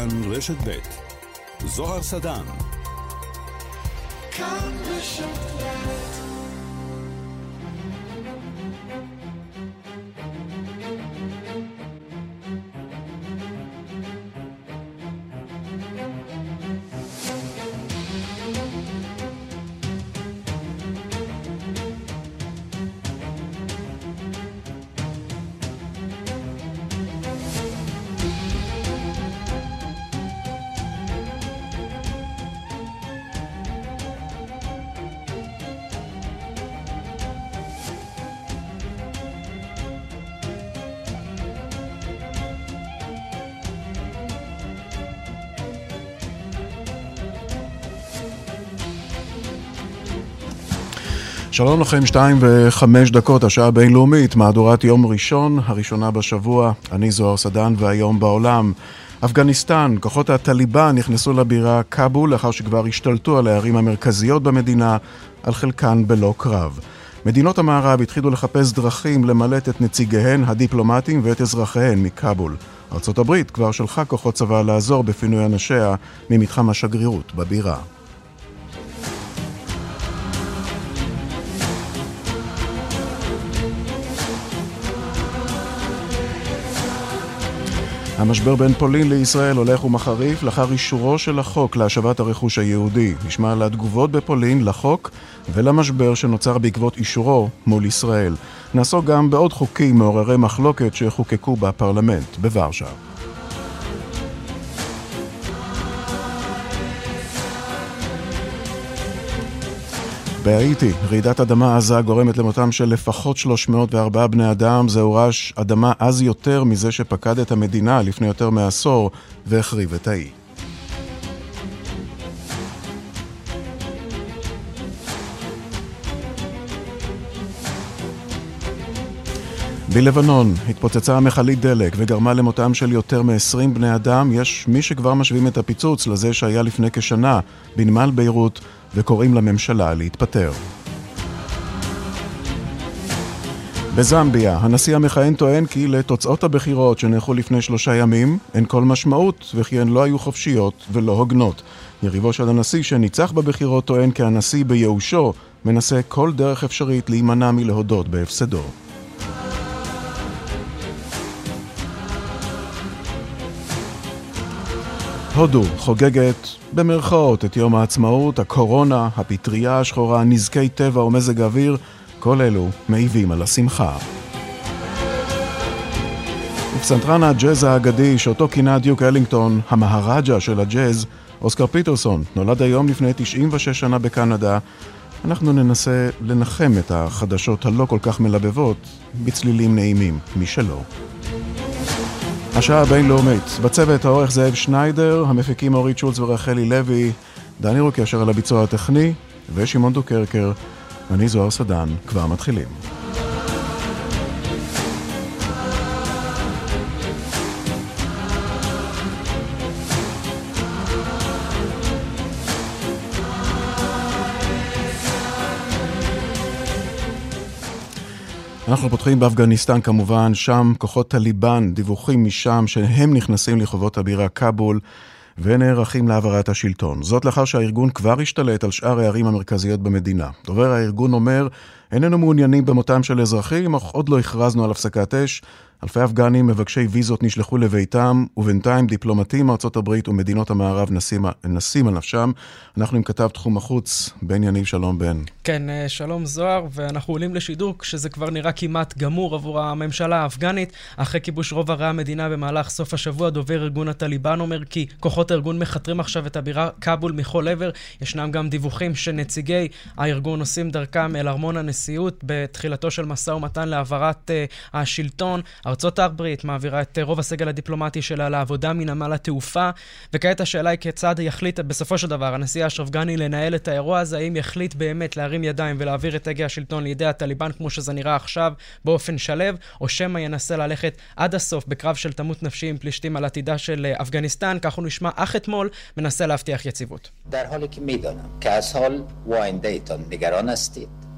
כאן רשת ב' זוהר סדן. כאן רשת ב' שלום לכם, שתיים וחמש דקות, השעה הבינלאומית, מהדורת יום ראשון, הראשונה בשבוע. אני זוהר סדן, והיום בעולם. אפגניסטן, כוחות הטליבן נכנסו לבירה כאבול לאחר שכבר השתלטו על הערים המרכזיות במדינה, על חלקן בלא קרב. מדינות המערב התחילו לחפש דרכים למלט את נציגיהן הדיפלומטיים ואת אזרחיהן מכאבול. ארצות הברית כבר שלחה כוחות צבא לעזור בפינוי אנשיה ממתחם השגרירות בבירה. המשבר בין פולין לישראל הולך ומחריף לאחר אישורו של החוק להשבת הרכוש היהודי. נשמע על התגובות בפולין לחוק ולמשבר שנוצר בעקבות אישורו מול ישראל. נעסוק גם בעוד חוקים מעוררי מחלוקת שחוקקו בפרלמנט בוורשה. בהאיטי, רעידת אדמה עזה גורמת למותם של לפחות 304 בני אדם. זהו רעש אדמה עז יותר מזה שפקד את המדינה לפני יותר מעשור והחריב את האי. בלבנון התפוצצה מכלית דלק וגרמה למותם של יותר מ-20 בני אדם. יש מי שכבר משווים את הפיצוץ לזה שהיה לפני כשנה בנמל ביירות וקוראים לממשלה להתפטר. בזמביה, הנשיא המכהן טוען כי לתוצאות הבחירות שנערכו לפני שלושה ימים אין כל משמעות וכי הן לא היו חופשיות ולא הוגנות. יריבו של הנשיא שניצח בבחירות טוען כי הנשיא בייאושו מנסה כל דרך אפשרית להימנע מלהודות בהפסדו. הודו חוגגת במרכאות את יום העצמאות, הקורונה, הפטריה השחורה, נזקי טבע ומזג אוויר, כל אלו מעיבים על השמחה. ופסנתרן הג'אז האגדי, שאותו כינה דיוק אלינגטון, המהרג'ה של הג'אז, אוסקר פיטרסון, נולד היום לפני 96 שנה בקנדה. אנחנו ננסה לנחם את החדשות הלא כל כך מלבבות בצלילים נעימים משלו. השעה הבינלאומית. בצוות העורך זאב שניידר, המפיקים אורית שולץ ורחלי לוי, דני רוקשר על הביצוע הטכני, ושמעון דוקרקר. אני זוהר סדן, כבר מתחילים. אנחנו פותחים באפגניסטן כמובן, שם כוחות טליבן, דיווחים משם שהם נכנסים לחובות הבירה כאבול ונערכים להעברת השלטון. זאת לאחר שהארגון כבר השתלט על שאר הערים המרכזיות במדינה. דובר הארגון אומר, איננו מעוניינים במותם של אזרחים, אך עוד לא הכרזנו על הפסקת אש. אלפי אפגנים מבקשי ויזות נשלחו לביתם, ובינתיים דיפלומטים מארצות הברית ומדינות המערב נסים, נסים על נפשם. אנחנו עם כתב תחום החוץ, בן יניב, שלום בן. כן, אה, שלום זוהר, ואנחנו עולים לשידור כשזה כבר נראה כמעט גמור עבור הממשלה האפגנית. אחרי כיבוש רוב ערי המדינה במהלך סוף השבוע, דובר ארגון הטליבן אומר כי כוחות הארגון מכתרים עכשיו את הבירה כאבול מכל עבר. ישנם גם דיווחים שנציגי הארגון עושים דרכם אל ארמון הנשיאות בתחילתו של משא ומתן להעברת uh, השלטון. ארצות הברית מעבירה את רוב הסגל הדיפלומטי שלה לעבודה מנמל התעופה, וכעת השאלה היא כיצד יחליט בסופו של דבר הנשיא אשרף גני לנהל את האירוע הזה, האם יחליט באמת להרים ידיים ולהעביר את הגה השלטון לידי הטליבן כמו שזה נראה עכשיו באופן שלו, או שמא ינסה ללכת עד הסוף בקרב של תמות נפשי עם פלישתים על עתידה של אה, אפגניסטן, כך הוא נשמע אך אתמול מנסה להבטיח יציבות.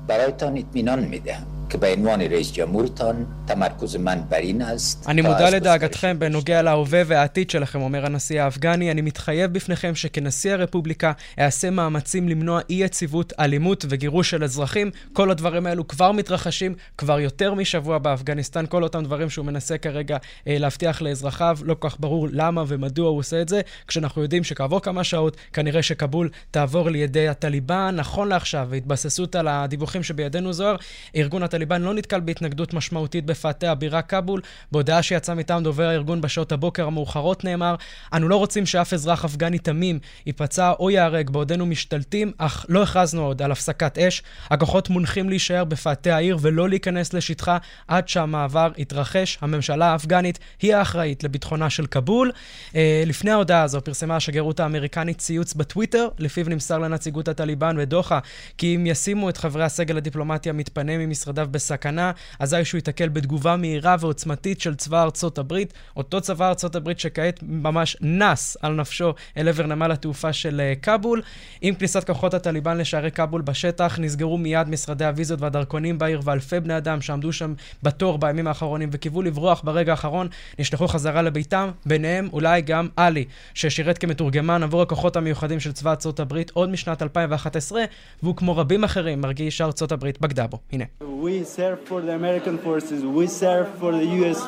برایتان اطمینان میدهم که به عنوان رئیس جمهورتان تمرکز من بر این است אני מודע לדאגתכם בנוגע להווה והעתיד שלכם, אומר הנשיא האפגני. אני מתחייב בפניכם שכנשיא הרפובליקה אעשה מאמצים למנוע אי-יציבות, אלימות וגירוש של אזרחים. כל הדברים האלו כבר מתרחשים, כבר יותר משבוע באפגניסטן. כל אותם דברים שהוא מנסה כרגע אה, להבטיח לאזרחיו, לא כל כך ברור למה ומדוע הוא עושה את זה, כשאנחנו יודעים שכעבור כמה שעות כנראה שכבול תעבור לידי הטליבן. נכון לעכשיו, התבססות על הדיווחים שבידינו זוהר, ארגון הטליבן לא נתקל בהתנגדות משמעותית בפאתי הבירה כבול. בהודעה שיצאה מטעם דובר הארגון בשעות הבוקר המאוחרות נאמר, אנו לא רוצים שאף אזרח אפגני תמים ייפצע או ייהרג בעודנו משתלטים, אך לא הכרזנו עוד על הפסקת אש. הכוחות מונחים להישאר בפאתי העיר ולא להיכנס לשטחה עד שהמעבר יתרחש. הממשלה האפגנית היא האחראית לביטחונה של כבול. אה, לפני ההודעה הזו פרסמה השגרירות האמריקנית ציוץ בטוויטר, לפיו נמסר לנציגות הטליבן בדוחה כי אם ישימו את חברי הסגל הדיפלומטי המתפנה ממשרדיו בסכנה, אזי שהוא ייתקל בתגובה מהירה ועוצמתית של צבא ארצות הברית, אותו צבא ארצות הברית שכעת ממש נס על נפשו אל עבר נמל התעופה של אה, כבול. עם כניסת כוחות הטליבן לשערי כבול בשטח, נסגרו מיד משרדי הוויזות והדרכונים בעיר, ואלפי בני אדם שעמדו שם בתור בימים האחרונים וקיוו לברוח ברגע האחרון, נשלחו חזרה לביתם, ביניהם אולי גם עלי, ששירת כמתורגמן עבור הכוחות המיוחדים של צבא ארצות הברית עוד משנת 2011, והוא כמו רבים אחרים מרגיש שארצות הברית בגדה בו. הנה. We serve for the American forces, we serve for the US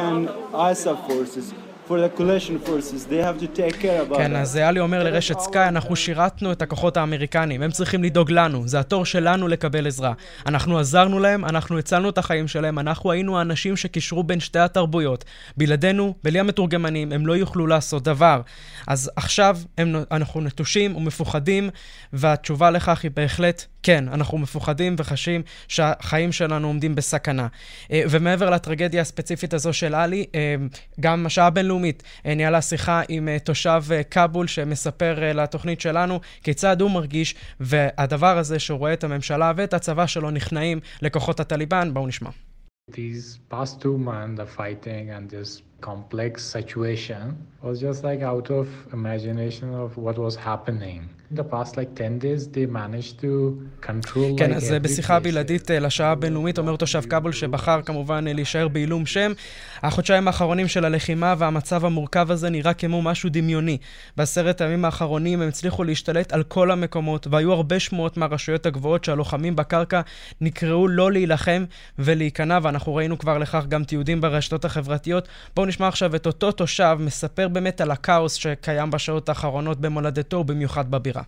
and ISAF forces. כן, אז עלי אומר לרשת סקאי, אנחנו שירתנו את הכוחות האמריקנים, הם צריכים לדאוג לנו, זה התור שלנו לקבל עזרה. אנחנו עזרנו להם, אנחנו הצלנו את החיים שלהם, אנחנו היינו האנשים שקישרו בין שתי התרבויות. בלעדינו, בלי המתורגמנים, הם לא יוכלו לעשות דבר. אז עכשיו הם, אנחנו נטושים ומפוחדים, והתשובה לכך היא בהחלט כן, אנחנו מפוחדים וחשים שהחיים שלנו עומדים בסכנה. אה, ומעבר לטרגדיה הספציפית הזו של עלי, אה, גם השעה הבינלאומית אה, ניהלה שיחה עם תושב כבול שמספר לתוכנית שלנו כיצד הוא מרגיש, והדבר הזה שהוא רואה את הממשלה ואת הצבא שלו נכנעים לכוחות הטליבן, בואו נשמע. These past two months of fighting and this complex situation was just like out of imagination of what was happening. כן, אז בשיחה בלעדית אה, לשעה הבינלאומית אומר תושב כבול שבחר כמובן אה, להישאר בעילום שם. החודשיים האחרונים של הלחימה והמצב המורכב הזה נראה כמו משהו דמיוני. בעשרת הימים האחרונים הם הצליחו להשתלט על כל המקומות, והיו הרבה שמועות מהרשויות הגבוהות שהלוחמים בקרקע נקראו לא להילחם ולהיכנע, ואנחנו ראינו כבר לכך גם תיעודים ברשתות החברתיות. בואו נשמע עכשיו את אותו תושב מספר באמת על הכאוס שקיים בשעות האחרונות במולדתו, ובמיוחד בבירה.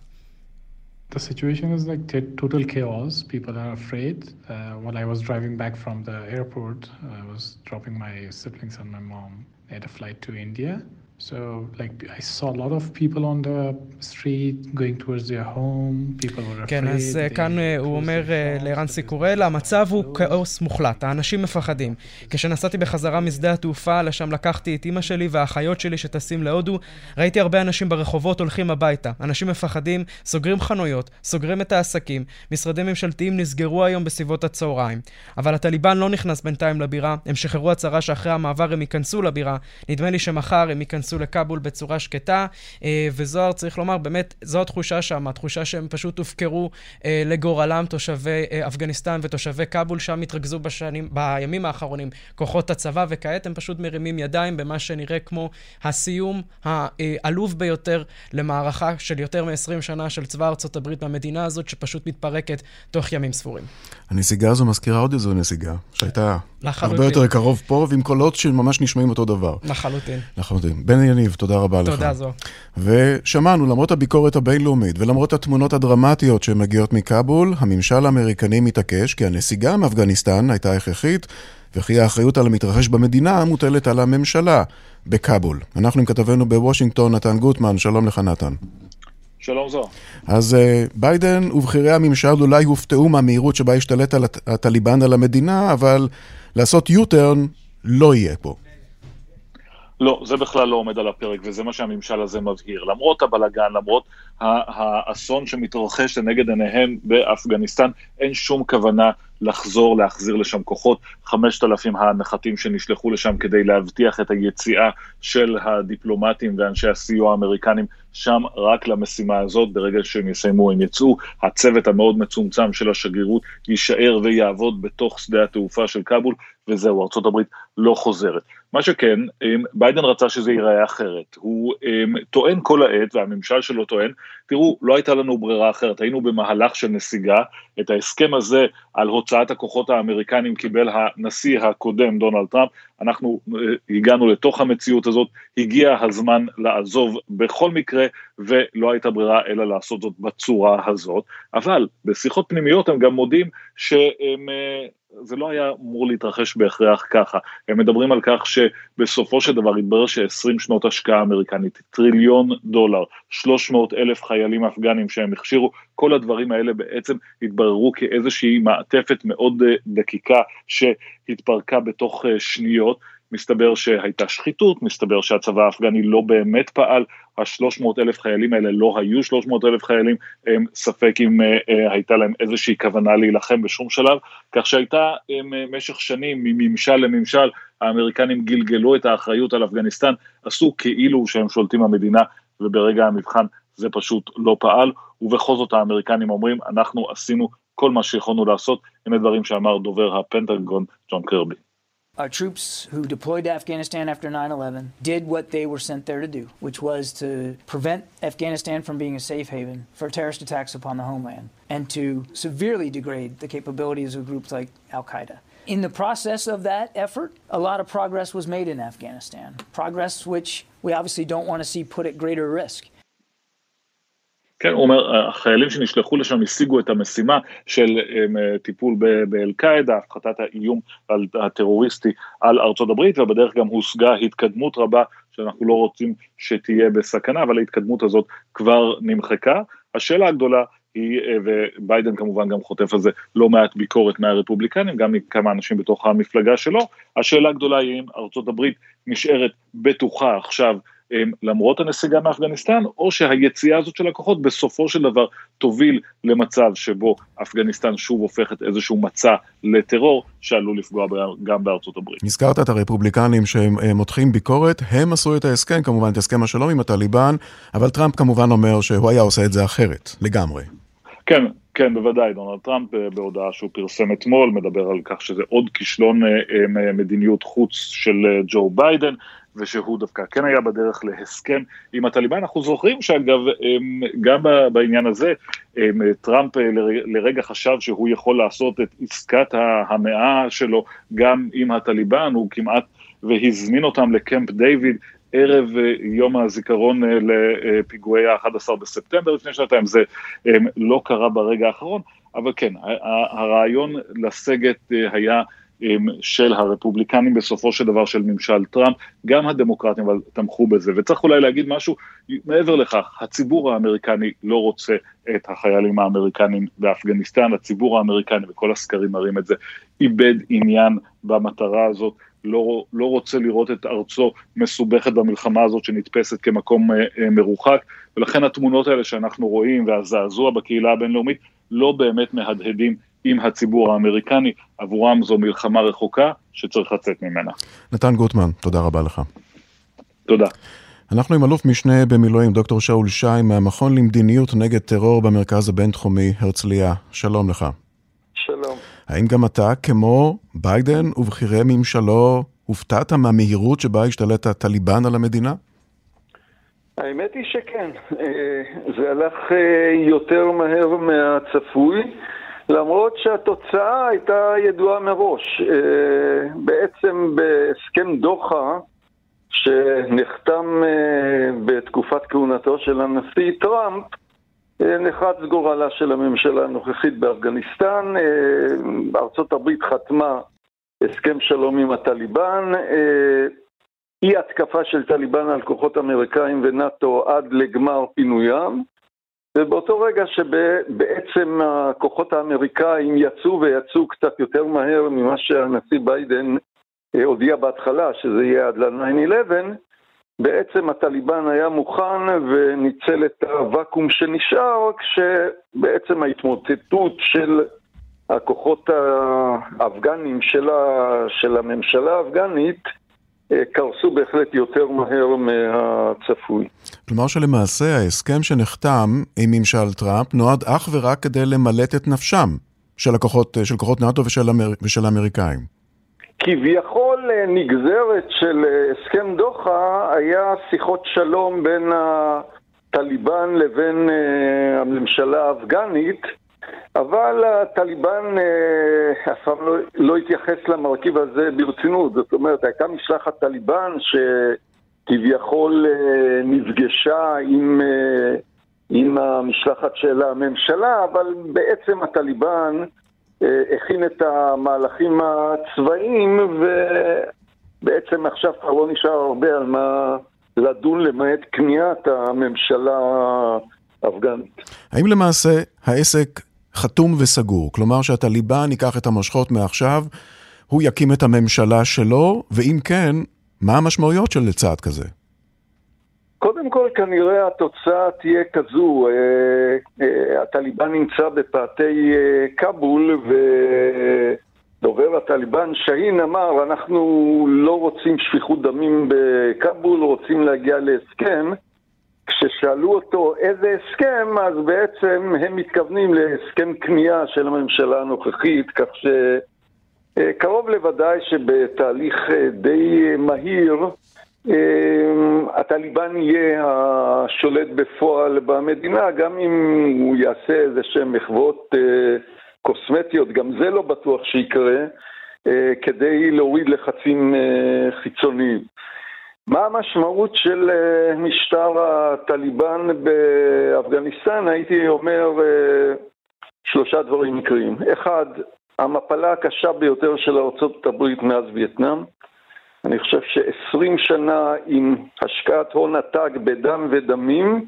The situation is like total chaos. People are afraid. Uh, when I was driving back from the airport, I was dropping my siblings and my mom at a flight to India. So, like, I saw a lot of people on the street going towards their home, people were afraid. כן, אז כאן הוא אומר לערן סיקורל, המצב הוא כאוס מוחלט, האנשים מפחדים. כשנסעתי בחזרה משדה התעופה, לשם לקחתי את אימא שלי והאחיות שלי שטסים להודו, ראיתי הרבה אנשים ברחובות הולכים הביתה. אנשים מפחדים, סוגרים חנויות, סוגרים את העסקים, משרדים ממשלתיים נסגרו היום בסביבות הצהריים. אבל הטליבן לא נכנס בינתיים לבירה, הם שחררו הצהרה שאחרי המעבר הם ייכנסו לבירה. נדמה לי שמחר הם ייכנסו ייכנסו לכאבול בצורה שקטה, אה, וזוהר, צריך לומר, באמת, זו התחושה שם, התחושה שהם פשוט הופקרו אה, לגורלם, תושבי אה, אפגניסטן ותושבי כאבול, שם התרכזו בשנים, בימים האחרונים כוחות הצבא, וכעת הם פשוט מרימים ידיים במה שנראה כמו הסיום העלוב ביותר למערכה של יותר מ-20 שנה של צבא ארצות הברית במדינה הזאת, שפשוט מתפרקת תוך ימים ספורים. הנסיגה הזו מזכירה עוד איזו נסיגה, שהייתה לחלוטין. הרבה יותר קרוב פה, ועם קולות שממש נשמעים אותו דבר. לחלוטין. לחלוטין. בן יניב, תודה רבה תודה לך. תודה זו. ושמענו, למרות הביקורת הבינלאומית ולמרות התמונות הדרמטיות שמגיעות מכאבול, הממשל האמריקני מתעקש כי הנסיגה מאפגניסטן הייתה הכרחית, וכי האחריות על המתרחש במדינה מוטלת על הממשלה בכאבול. אנחנו עם כתבנו בוושינגטון, נתן גוטמן, שלום לך נתן. שלום זו. אז uh, ביידן ובכירי הממשל אולי הופתעו מהמהירות שבה השתלט על הטליבן על המדינה, אבל לעשות U-turn לא יהיה פה. לא, זה בכלל לא עומד על הפרק, וזה מה שהממשל הזה מבהיר. למרות הבלגן, למרות האסון שמתרחש לנגד עיניהם באפגניסטן, אין שום כוונה לחזור, להחזיר לשם כוחות. 5,000 הנחתים שנשלחו לשם כדי להבטיח את היציאה של הדיפלומטים ואנשי הסיוע האמריקנים שם רק למשימה הזאת, ברגע שהם יסיימו הם יצאו. הצוות המאוד מצומצם של השגרירות יישאר ויעבוד בתוך שדה התעופה של כבול, וזהו, ארה"ב לא חוזרת. מה שכן, ביידן רצה שזה ייראה אחרת. הוא טוען כל העת, והממשל שלו טוען, תראו, לא הייתה לנו ברירה אחרת, היינו במהלך של נסיגה, את ההסכם הזה על הוצאת הכוחות האמריקנים קיבל הנשיא הקודם, דונלד טראמפ, אנחנו הגענו לתוך המציאות הזאת, הגיע הזמן לעזוב בכל מקרה, ולא הייתה ברירה אלא לעשות זאת בצורה הזאת, אבל בשיחות פנימיות הם גם מודים שהם... זה לא היה אמור להתרחש בהכרח ככה. הם מדברים על כך שבסופו של דבר התברר ש-20 שנות השקעה אמריקנית, טריליון דולר, 300 אלף חיילים אפגנים שהם הכשירו, כל הדברים האלה בעצם התבררו כאיזושהי מעטפת מאוד אה, דקיקה שהתפרקה בתוך אה, שניות. מסתבר שהייתה שחיתות, מסתבר שהצבא האפגני לא באמת פעל, ה-300 אלף חיילים האלה לא היו 300 אלף חיילים, הם ספק אם אה, אה, הייתה להם איזושהי כוונה להילחם בשום שלב, כך שהייתה אה, משך שנים מממשל לממשל, האמריקנים גלגלו את האחריות על אפגניסטן, עשו כאילו שהם שולטים במדינה, וברגע המבחן זה פשוט לא פעל, ובכל זאת האמריקנים אומרים, אנחנו עשינו כל מה שיכולנו לעשות, הנה דברים שאמר דובר הפנטגון ג'ון קרבי. Our troops who deployed to Afghanistan after 9 11 did what they were sent there to do, which was to prevent Afghanistan from being a safe haven for terrorist attacks upon the homeland and to severely degrade the capabilities of groups like Al Qaeda. In the process of that effort, a lot of progress was made in Afghanistan. Progress which we obviously don't want to see put at greater risk. כן, הוא אומר, החיילים שנשלחו לשם השיגו את המשימה של טיפול באל-קאעידה, הפחתת האיום הטרוריסטי על ארצות הברית, ובדרך גם הושגה התקדמות רבה שאנחנו לא רוצים שתהיה בסכנה, אבל ההתקדמות הזאת כבר נמחקה. השאלה הגדולה היא, וביידן כמובן גם חוטף על זה לא מעט ביקורת מהרפובליקנים, גם מכמה אנשים בתוך המפלגה שלו, השאלה הגדולה היא אם ארצות הברית נשארת בטוחה עכשיו למרות הנסיגה מאפגניסטן, או שהיציאה הזאת של הכוחות בסופו של דבר תוביל למצב שבו אפגניסטן שוב הופכת איזשהו מצע לטרור שעלול לפגוע גם בארצות הברית. הזכרת את הרפובליקנים שהם מותחים ביקורת, הם עשו את ההסכם, כמובן את הסכם השלום עם הטליבן, אבל טראמפ כמובן אומר שהוא היה עושה את זה אחרת, לגמרי. כן, כן, בוודאי, דונלד טראמפ בהודעה שהוא פרסם אתמול מדבר על כך שזה עוד כישלון מדיניות חוץ של ג'ו ביידן, ושהוא דווקא כן היה בדרך להסכם עם הטליבן. אנחנו זוכרים שאגב, גם בעניין הזה, טראמפ לרגע חשב שהוא יכול לעשות את עסקת המאה שלו גם עם הטליבן, הוא כמעט והזמין אותם לקמפ דיוויד. ערב יום הזיכרון לפיגועי ה-11 בספטמבר לפני שנתיים, זה לא קרה ברגע האחרון, אבל כן, הרעיון לסגת היה של הרפובליקנים בסופו של דבר של ממשל טראמפ, גם הדמוקרטים אבל תמכו בזה, וצריך אולי להגיד משהו מעבר לכך, הציבור האמריקני לא רוצה את החיילים האמריקנים באפגניסטן, הציבור האמריקני, וכל הסקרים מראים את זה, איבד עניין במטרה הזאת, לא, לא רוצה לראות את ארצו מסובכת במלחמה הזאת שנתפסת כמקום אה, אה, מרוחק, ולכן התמונות האלה שאנחנו רואים והזעזוע בקהילה הבינלאומית לא באמת מהדהדים עם הציבור האמריקני, עבורם זו מלחמה רחוקה שצריך לצאת ממנה. נתן גוטמן, תודה רבה לך. תודה. אנחנו עם אלוף משנה במילואים, דוקטור שאול שי, מהמכון למדיניות נגד טרור במרכז הבינתחומי הרצליה. שלום לך. שלום. האם גם אתה, כמו ביידן ובכירי ממשלו, הופתעת מהמהירות שבה השתלט הטליבן על המדינה? האמת היא שכן. זה הלך אה, יותר מהר מהצפוי. למרות שהתוצאה הייתה ידועה מראש. אה, בעצם בהסכם דוחה, שנחתם אה, בתקופת כהונתו של הנשיא טראמפ, אה, נחרץ גורלה של הממשלה הנוכחית באפגניסטן. ארצות הברית חתמה הסכם שלום עם הטליבן. אי התקפה של טליבן על כוחות אמריקאים ונאט"ו עד לגמר פינוים. ובאותו רגע שבעצם הכוחות האמריקאים יצאו ויצאו קצת יותר מהר ממה שהנשיא ביידן הודיע בהתחלה שזה יהיה עד ל-9-11, בעצם הטליבן היה מוכן וניצל את הוואקום שנשאר, כשבעצם ההתמוטטות של הכוחות האפגנים של, של הממשלה האפגנית אה, קרסו בהחלט יותר מהר מהצפוי. כלומר שלמעשה ההסכם שנחתם עם ממשל טראמפ נועד אך ורק כדי למלט את נפשם של, הכוחות, של כוחות נאט"ו ושל, אמר, ושל האמריקאים. כביכול אה, נגזרת של אה, הסכם דוחה היה שיחות שלום בין הטליבן לבין הממשלה האפגנית אבל הטליבן אה, אף פעם לא, לא התייחס למרכיב הזה ברצינות. זאת אומרת, הייתה משלחת טליבן שכביכול אה, נפגשה עם, אה, עם המשלחת של הממשלה, אבל בעצם הטליבן הכין את המהלכים הצבאיים, ובעצם עכשיו כבר לא נשאר הרבה על מה לדון למעט כניעת הממשלה האפגנית. האם למעשה העסק חתום וסגור. כלומר שהטליבן ייקח את המושכות מעכשיו, הוא יקים את הממשלה שלו, ואם כן, מה המשמעויות של צעד כזה? קודם כל, כנראה התוצאה תהיה כזו. אה, אה, הטליבן נמצא בפאתי אה, כבול, ודובר הטליבן, שאהין, אמר, אנחנו לא רוצים שפיכות דמים בכבול, רוצים להגיע להסכם. כששאלו אותו איזה הסכם, אז בעצם הם מתכוונים להסכם כניעה של הממשלה הנוכחית, כך שקרוב לוודאי שבתהליך אה, די מהיר אה, הטליבן יהיה השולט בפועל במדינה, גם אם הוא יעשה איזה שהן מחוות אה, קוסמטיות, גם זה לא בטוח שיקרה, כדי להוריד לחצים חיצוניים. מה המשמעות של אה, משטר הטליבן באפגניסטן? הייתי אומר אה, שלושה דברים עיקריים. אחד, המפלה הקשה ביותר של ארה"ב מאז וייטנאם. אני חושב ש-20 שנה עם השקעת הון עתק בדם ודמים,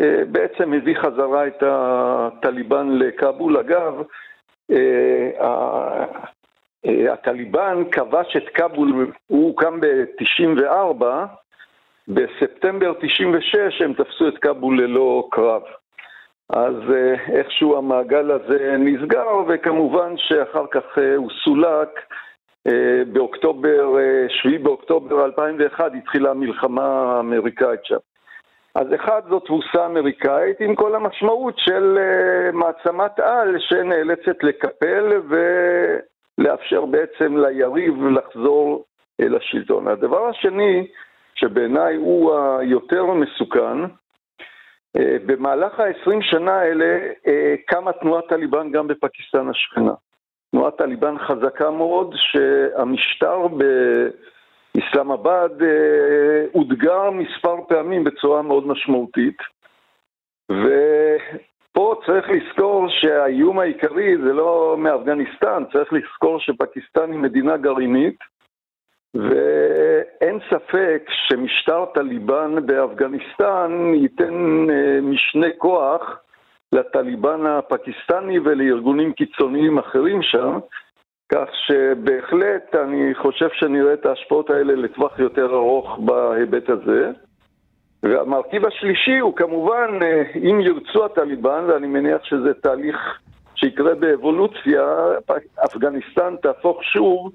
אה, בעצם הביא חזרה את הטליבן לכאבול. אגב, הטליבן כבש את כבול, הוא הוקם ב-94, בספטמבר 96 הם תפסו את כבול ללא קרב. אז אה, איכשהו המעגל הזה נסגר, וכמובן שאחר כך אה, הוא סולק. באוקטובר, 7 באוקטובר 2001 התחילה המלחמה האמריקאית שם. אז אחד זו תבוסה אמריקאית עם כל המשמעות של מעצמת על שנאלצת לקפל ו... לאפשר בעצם ליריב לחזור לשלטון. הדבר השני, שבעיניי הוא היותר מסוכן, אה, במהלך ה-20 שנה האלה אה, קמה תנועת טליבן גם בפקיסטן השכנה. תנועת טליבן חזקה מאוד, שהמשטר באסלאמבאד אה, אותגר מספר פעמים בצורה מאוד משמעותית. ו... פה צריך לזכור שהאיום העיקרי זה לא מאפגניסטן, צריך לזכור שפקיסטן היא מדינה גרעינית ואין ספק שמשטר טליבן באפגניסטן ייתן אה, משנה כוח לטליבן הפקיסטני ולארגונים קיצוניים אחרים שם, כך שבהחלט אני חושב שנראה את ההשפעות האלה לטווח יותר ארוך בהיבט הזה. והמרכיב השלישי הוא כמובן, אה, אם ירצו הטליבן, ואני מניח שזה תהליך שיקרה באבולוציה, אפגניסטן תהפוך שוב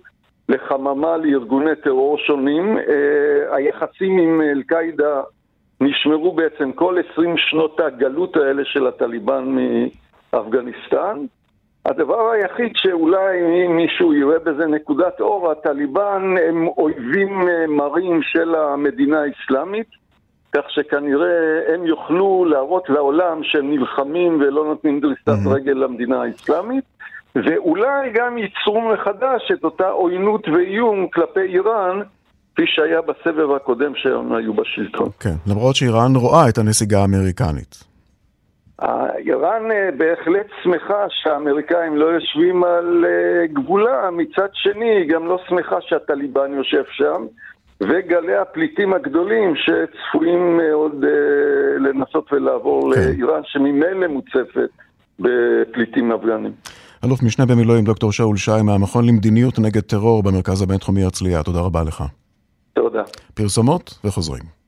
לחממה לארגוני טרור שונים. אה, היחסים עם אל-קאעידה נשמרו בעצם כל 20 שנות הגלות האלה של הטליבן מאפגניסטן. הדבר היחיד שאולי מישהו יראה בזה נקודת אור, הטליבן הם אויבים אה, מרים של המדינה האסלאמית. כך שכנראה הם יוכלו להראות לעולם שהם נלחמים ולא נותנים דריסת mm-hmm. רגל למדינה האסלאמית, ואולי גם ייצרו מחדש את אותה עוינות ואיום כלפי איראן, כפי שהיה בסבב הקודם שהם היו בשלטון. כן, למרות שאיראן רואה את הנסיגה האמריקנית. איראן אה, בהחלט שמחה שהאמריקאים לא יושבים על אה, גבולה, מצד שני היא גם לא שמחה שהטליבן יושב שם. וגלי הפליטים הגדולים שצפויים עוד אה, לנסות ולעבור כן. לאיראן, שממילא מוצפת בפליטים אפגנים. אלוף משנה במילואים דוקטור שאול שי מהמכון למדיניות נגד טרור במרכז הבינתחומי הרצליה, תודה רבה לך. תודה. פרסומות וחוזרים.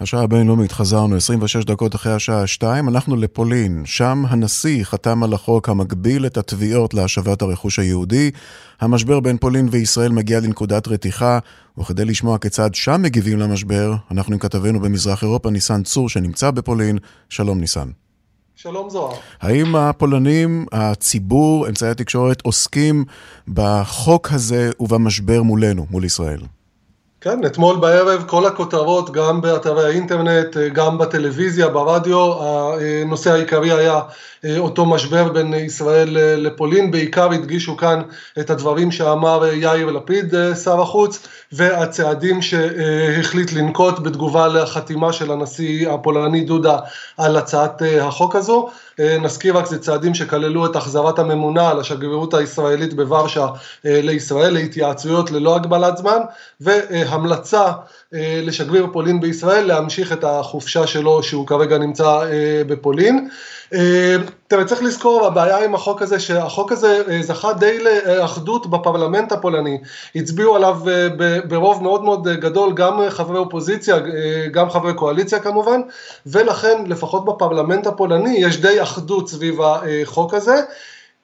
השעה הבינלאומית חזרנו 26 דקות אחרי השעה 2, הלכנו לפולין. שם הנשיא חתם על החוק המגביל את התביעות להשבת הרכוש היהודי. המשבר בין פולין וישראל מגיע לנקודת רתיחה, וכדי לשמוע כיצד שם מגיבים למשבר, אנחנו עם כתבנו במזרח אירופה, ניסן צור, שנמצא בפולין. שלום ניסן. שלום זוהר. האם הפולנים, הציבור, אמצעי התקשורת, עוסקים בחוק הזה ובמשבר מולנו, מול ישראל? כן, אתמול בערב כל הכותרות, גם באתרי האינטרנט, גם בטלוויזיה, ברדיו, הנושא העיקרי היה אותו משבר בין ישראל לפולין, בעיקר הדגישו כאן את הדברים שאמר יאיר לפיד, שר החוץ, והצעדים שהחליט לנקוט בתגובה לחתימה של הנשיא הפולני דודה על הצעת החוק הזו. נזכיר רק, זה צעדים שכללו את החזרת הממונה על השגרירות הישראלית בוורשה לישראל, להתייעצויות ללא הגבלת זמן, והמלצה לשגריר פולין בישראל להמשיך את החופשה שלו שהוא כרגע נמצא בפולין. תראה, צריך לזכור, הבעיה עם החוק הזה, שהחוק הזה זכה די לאחדות בפרלמנט הפולני, הצביעו עליו ברוב מאוד מאוד גדול, גם חברי אופוזיציה, גם חברי קואליציה כמובן, ולכן לפחות בפרלמנט הפולני יש די אחדות סביב החוק הזה.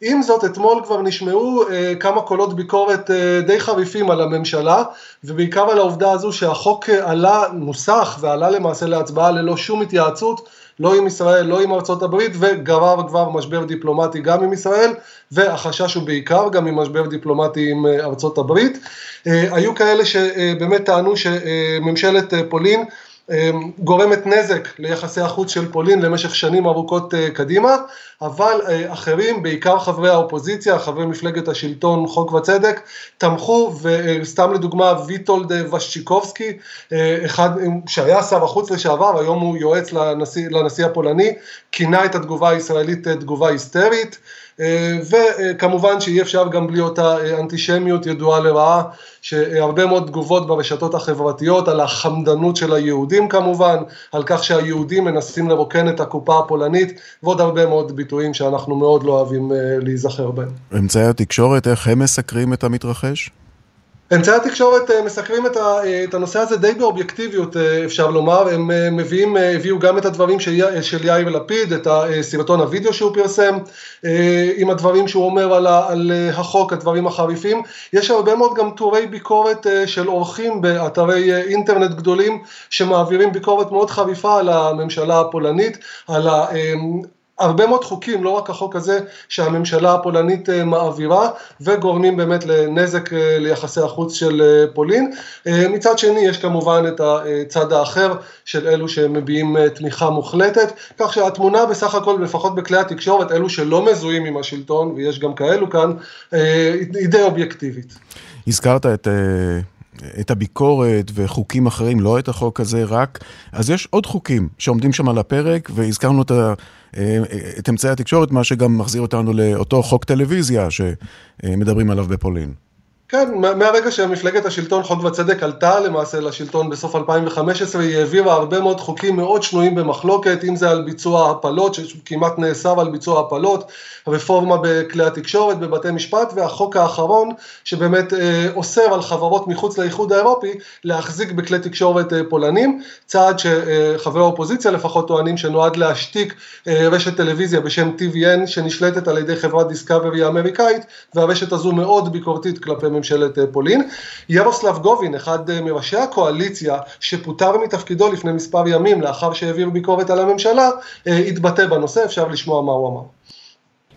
עם זאת, אתמול כבר נשמעו אה, כמה קולות ביקורת אה, די חריפים על הממשלה, ובעיקר על העובדה הזו שהחוק עלה, נוסח ועלה למעשה להצבעה ללא שום התייעצות, לא עם ישראל, לא עם ארצות הברית, וגרר כבר משבר דיפלומטי גם עם ישראל, והחשש הוא בעיקר גם עם משבר דיפלומטי עם אה, ארצות הברית. אה, היו כאלה שבאמת טענו שממשלת אה, פולין גורמת נזק ליחסי החוץ של פולין למשך שנים ארוכות אה, קדימה, אבל אה, אחרים, בעיקר חברי האופוזיציה, חברי מפלגת השלטון חוק וצדק, תמכו, וסתם לדוגמה ויטולד ושצ'יקובסקי, אה, אחד שהיה שר החוץ לשעבר, היום הוא יועץ לנשיא, לנשיא הפולני, כינה את התגובה הישראלית תגובה היסטרית. וכמובן שאי אפשר גם בלי אותה אנטישמיות ידועה לרעה, שהרבה מאוד תגובות ברשתות החברתיות על החמדנות של היהודים כמובן, על כך שהיהודים מנסים לרוקן את הקופה הפולנית, ועוד הרבה מאוד ביטויים שאנחנו מאוד לא אוהבים להיזכר בהם. אמצעי התקשורת, איך הם מסקרים את המתרחש? אמצעי התקשורת מסקרים את הנושא הזה די באובייקטיביות אפשר לומר, הם מביאים, הביאו גם את הדברים של יאיר לפיד, את הסרטון הוידאו שהוא פרסם, עם הדברים שהוא אומר על, על החוק, הדברים החריפים, יש הרבה מאוד גם טורי ביקורת של אורחים באתרי אינטרנט גדולים שמעבירים ביקורת מאוד חריפה על הממשלה הפולנית, על ה... הרבה מאוד חוקים, לא רק החוק הזה, שהממשלה הפולנית מעבירה וגורמים באמת לנזק ליחסי החוץ של פולין. מצד שני יש כמובן את הצד האחר של אלו שמביעים תמיכה מוחלטת, כך שהתמונה בסך הכל, לפחות בכלי התקשורת, אלו שלא מזוהים עם השלטון, ויש גם כאלו כאן, היא די אובייקטיבית. הזכרת את... את הביקורת וחוקים אחרים, לא את החוק הזה רק, אז יש עוד חוקים שעומדים שם על הפרק, והזכרנו את, ה, את אמצעי התקשורת, מה שגם מחזיר אותנו לאותו חוק טלוויזיה שמדברים עליו בפולין. כן, מהרגע שמפלגת השלטון חוק וצדק עלתה למעשה לשלטון בסוף 2015, היא העבירה הרבה מאוד חוקים מאוד שנויים במחלוקת, אם זה על ביצוע הפלות, שכמעט נאסר על ביצוע הפלות, רפורמה בכלי התקשורת, בבתי משפט, והחוק האחרון שבאמת אה, אוסר על חברות מחוץ לאיחוד האירופי להחזיק בכלי תקשורת אה, פולנים, צעד שחברי האופוזיציה לפחות טוענים שנועד להשתיק אה, רשת טלוויזיה בשם TVN שנשלטת על ידי חברת דיסקאברי האמריקאית, והרשת הזו מאוד ביקורתית כלפי ממשלת פולין. ירוסלב גובין, אחד מראשי הקואליציה שפוטר מתפקידו לפני מספר ימים לאחר שהעביר ביקורת על הממשלה, התבטא בנושא, אפשר לשמוע מה הוא אמר.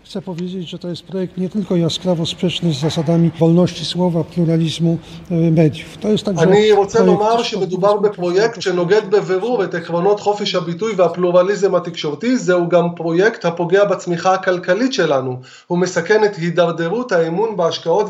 Chcę powiedzieć, że to jest projekt nie tylko jaskrawo sprzeczny z zasadami wolności słowa, pluralizmu mediów. To jest także... אני רוצה לומר שמדובר בפרויקט שנוגד בבירור את עקרונות חופש הביטוי והפלורליזם התקשורתי, זהו גם פרויקט הפוגע בצמיחה הכלכלית שלנו. הוא מסכן את הידרדרות האמון בהשקעות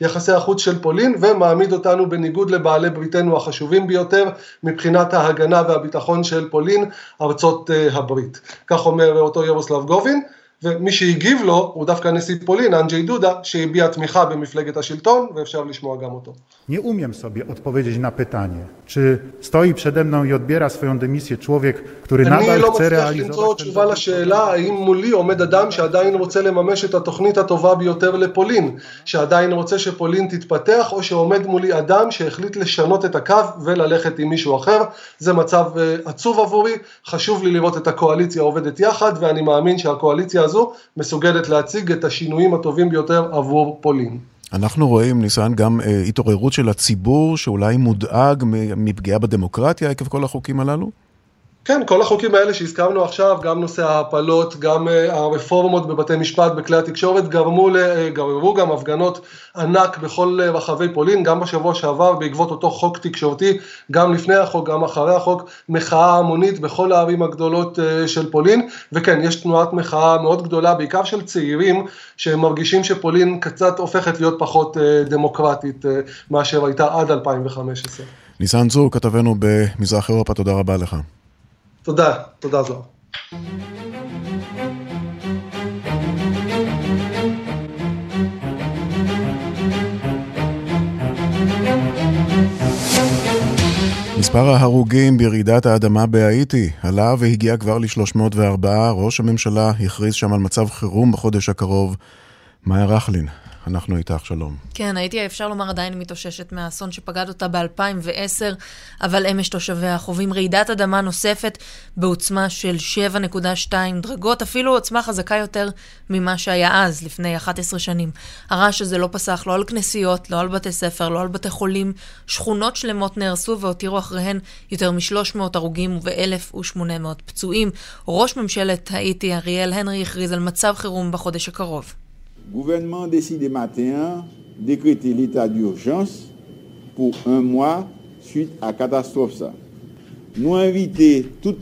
ויחסי החוץ של פולין, ומעמיד אותנו בניגוד לבעלי בריתנו החשובים ביותר, מבחינת ההגנה והביטחון של פולין, ארצות הברית. כך אומר אותו ירוסלב גובין. ומי שהגיב לו הוא דווקא נשיא פולין, אנג'י דודה, שהביע תמיכה במפלגת השלטון, ואפשר לשמוע גם אותו. Nie umiem sobie odpowiedzieć na pytanie, czy stoi przede mną i odbiera swoją dymisję człowiek, który אני nadal לא chce מצליח realizować למצוא ten תשובה לשאלה האם מולי עומד אדם שעדיין רוצה לממש את התוכנית הטובה ביותר לפולין, שעדיין רוצה שפולין תתפתח, או שעומד מולי אדם שהחליט לשנות את הקו וללכת עם מישהו אחר. זה מצב עצוב עבורי, חשוב לי לראות את הקואליציה עובדת יחד, ואני מאמין שהקואליציה הזו מסוגלת להציג את השינויים הטובים ביותר עבור פולין. אנחנו רואים, ניסן, גם אה, התעוררות של הציבור שאולי מודאג מפגיעה בדמוקרטיה עקב כל החוקים הללו? כן, כל החוקים האלה שהזכרנו עכשיו, גם נושא ההפלות, גם אה, הרפורמות בבתי משפט, בכלי התקשורת, גרמו, אה, גררו גם הפגנות ענק בכל אה, רחבי פולין, גם בשבוע שעבר בעקבות אותו חוק תקשורתי, גם לפני החוק, גם אחרי החוק, מחאה המונית בכל הערים הגדולות של פולין, וכן, יש תנועת מחאה מאוד גדולה, בעיקר של צעירים, שמרגישים שפולין קצת הופכת להיות פחות דמוקרטית מאשר הייתה עד 2015. ניסן צור, כתבנו במזרח אירופה, תודה רבה לך. תודה, תודה זוהר. מספר ההרוגים ברעידת האדמה בהאיטי עלה והגיע כבר ל-304. ראש הממשלה הכריז שם על מצב חירום בחודש הקרוב. מאיה רכלין, אנחנו איתך, שלום. כן, הייתי, אפשר לומר, עדיין מתאוששת מהאסון שפגד אותה ב-2010, אבל אמש תושביה חווים רעידת אדמה נוספת בעוצמה של 7.2 דרגות, אפילו עוצמה חזקה יותר ממה שהיה אז, לפני 11 שנים. הרעש הזה לא פסח לא על כנסיות, לא על בתי ספר, לא על בתי חולים. שכונות שלמות נהרסו והותירו אחריהן יותר מ-300 הרוגים וב-1,800 פצועים. ראש ממשלת האיטי, אריאל הנרי, הכריז על מצב חירום בחודש הקרוב. Gouvernement décide matin décréter l'état d'urgence pour un mois suite à catastrophe ça.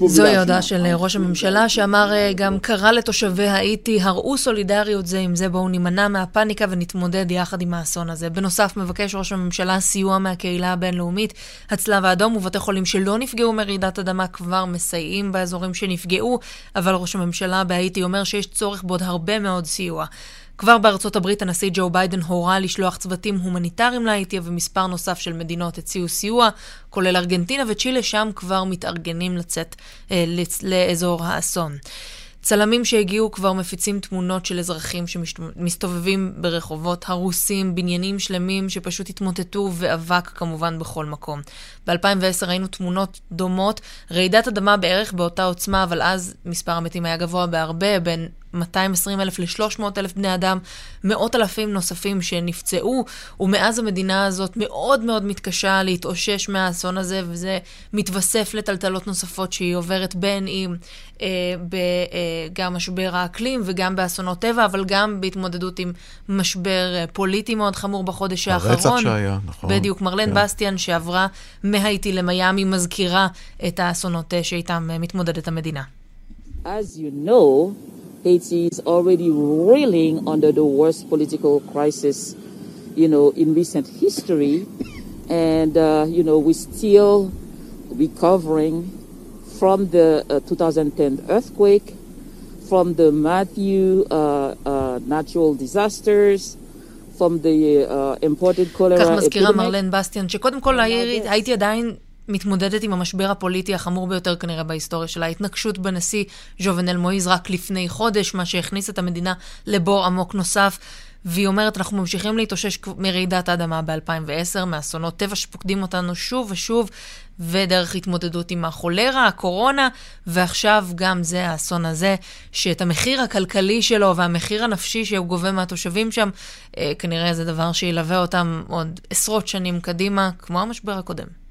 זוהי ההודעה של ראש הממשלה, שאמר אה, גם קרא לתושבי האיטי, הראו סולידריות זה עם זה, בואו נימנע מהפאניקה ונתמודד יחד עם האסון הזה. בנוסף, מבקש ראש הממשלה סיוע מהקהילה הבינלאומית. הצלב האדום ובתי חולים שלא נפגעו מרעידת אדמה כבר מסייעים באזורים שנפגעו, אבל ראש הממשלה בהאיטי אומר שיש צורך בעוד הרבה מאוד סיוע. כבר בארצות הברית הנשיא ג'ו ביידן הורה לשלוח צוותים הומניטריים להאיטי ומספר נוסף של מדינות הציעו סיוע, כולל ארגנטינה וצ'ילה, שם כבר מתארגנים לצאת אה, לאזור האסון. צלמים שהגיעו כבר מפיצים תמונות של אזרחים שמסתובבים ברחובות הרוסים, בניינים שלמים שפשוט התמוטטו ואבק כמובן בכל מקום. ב-2010 ראינו תמונות דומות, רעידת אדמה בערך באותה עוצמה, אבל אז מספר המתים היה גבוה בהרבה, בין 220 אלף ל-300 אלף בני אדם, מאות אלפים נוספים שנפצעו, ומאז המדינה הזאת מאוד מאוד מתקשה להתאושש מהאסון הזה, וזה מתווסף לטלטלות נוספות שהיא עוברת בין אם אה, בגם משבר האקלים וגם באסונות טבע, אבל גם בהתמודדות עם משבר אה, פוליטי מאוד חמור בחודש הרצח האחרון. שהיה, נכון. בדיוק, מרלן כן. בסטיאן שעברה מהאיטי למיאמי מזכירה את האסונות אה, שאיתם אה, מתמודדת המדינה. As you know, Haiti is already reeling under the worst political crisis, you know, in recent history, and uh, you know we're still recovering from the uh, 2010 earthquake, from the Matthew uh, uh, natural disasters, from the uh, imported cholera כך מזכירה epidemic. מרלן בסטיאן, שקודם כל העיר- הייתי עדיין מתמודדת עם המשבר הפוליטי החמור ביותר כנראה בהיסטוריה שלה. ההתנקשות בנשיא ז'ובנל מואיז רק לפני חודש, מה שהכניס את המדינה לבור עמוק נוסף. והיא אומרת, אנחנו ממשיכים להתאושש מרעידת האדמה ב-2010, מאסונות טבע שפוקדים אותנו שוב ושוב, ודרך התמודדות עם החולרה, הקורונה, ועכשיו גם זה, האסון הזה, שאת המחיר הכלכלי שלו והמחיר הנפשי שהוא גובה מהתושבים שם, אה, כנראה זה דבר שילווה אותם עוד עשרות שנים קדימה, כמו המשבר הקודם.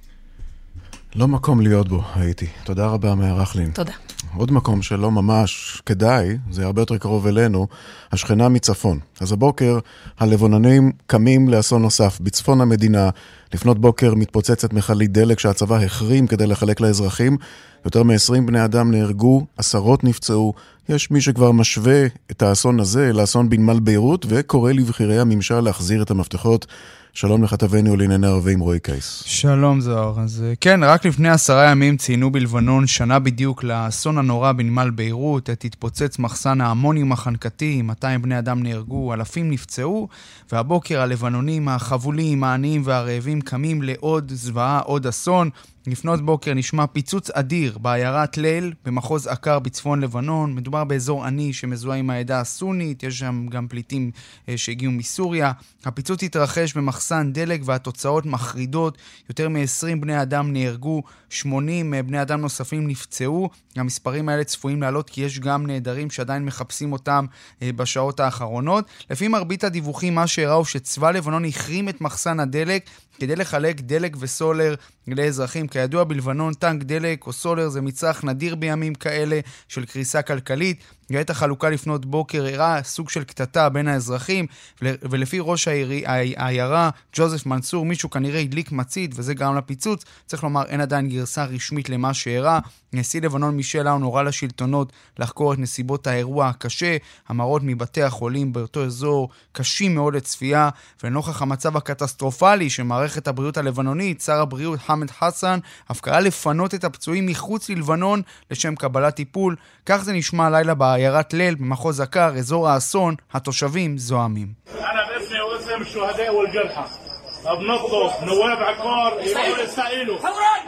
לא מקום להיות בו, הייתי. תודה רבה, מאיה רכלין. תודה. עוד מקום שלא ממש כדאי, זה הרבה יותר קרוב אלינו, השכנה מצפון. אז הבוקר הלבנונים קמים לאסון נוסף. בצפון המדינה, לפנות בוקר מתפוצצת מכלית דלק שהצבא החרים כדי לחלק לאזרחים. יותר מ-20 בני אדם נהרגו, עשרות נפצעו. יש מי שכבר משווה את האסון הזה לאסון בנמל ביירות, וקורא לבכירי הממשל להחזיר את המפתחות. שלום לכתבנו לענייני ערבים רועי קייס. שלום זוהר. אז אה, כן, רק לפני עשרה ימים ציינו בלבנון שנה בדיוק לאסון הנורא בנמל ביירות, עת התפוצץ מחסן האמוניום החנקתי, 200 בני אדם נהרגו, אלפים נפצעו, והבוקר הלבנונים, החבולים, העניים והרעבים קמים לעוד זוועה, עוד אסון. לפנות בוקר נשמע פיצוץ אדיר בעיירת ליל במחוז עקר בצפון לבנון. מדובר באזור עני שמזוהה עם העדה הסונית, יש שם גם פליטים אה, שהגיעו מסוריה. הפיצוץ התרחש במחסן דלק והתוצאות מחרידות. יותר מ-20 בני אדם נהרגו, 80 אה, בני אדם נוספים נפצעו. המספרים האלה צפויים לעלות כי יש גם נעדרים שעדיין מחפשים אותם אה, בשעות האחרונות. לפי מרבית הדיווחים, מה שהראה הוא שצבא לבנון החרים את מחסן הדלק כדי לחלק דלק וסולר לאזרחים. כידוע, בלבנון טנק דלק או סולר זה מצרך נדיר בימים כאלה של קריסה כלכלית. בעת החלוקה לפנות בוקר אירע סוג של קטטה בין האזרחים, ולפי ראש העיירה, ג'וזף מנסור, מישהו כנראה הדליק מצית וזה גרם לפיצוץ. צריך לומר, אין עדיין גרסה רשמית למה שאירע. נשיא לבנון מישל האון הורה לשלטונות לחקור את נסיבות האירוע הקשה. המראות מבתי החולים באותו אזור קשים מאוד לצפייה, ולנוכח המצב הקטסטרופלי של מערכת הבריאות הלבנונית, שר הבריאות חמד חסן אף קרא לפנות את הפצועים מחוץ ללבנון לשם קבלת טיפול. כך זה נשמע הלילה בעיירת ליל במחוז עקר, אזור האסון, התושבים זועמים. بنطلب نواب عقار يروحوا يستقيلوا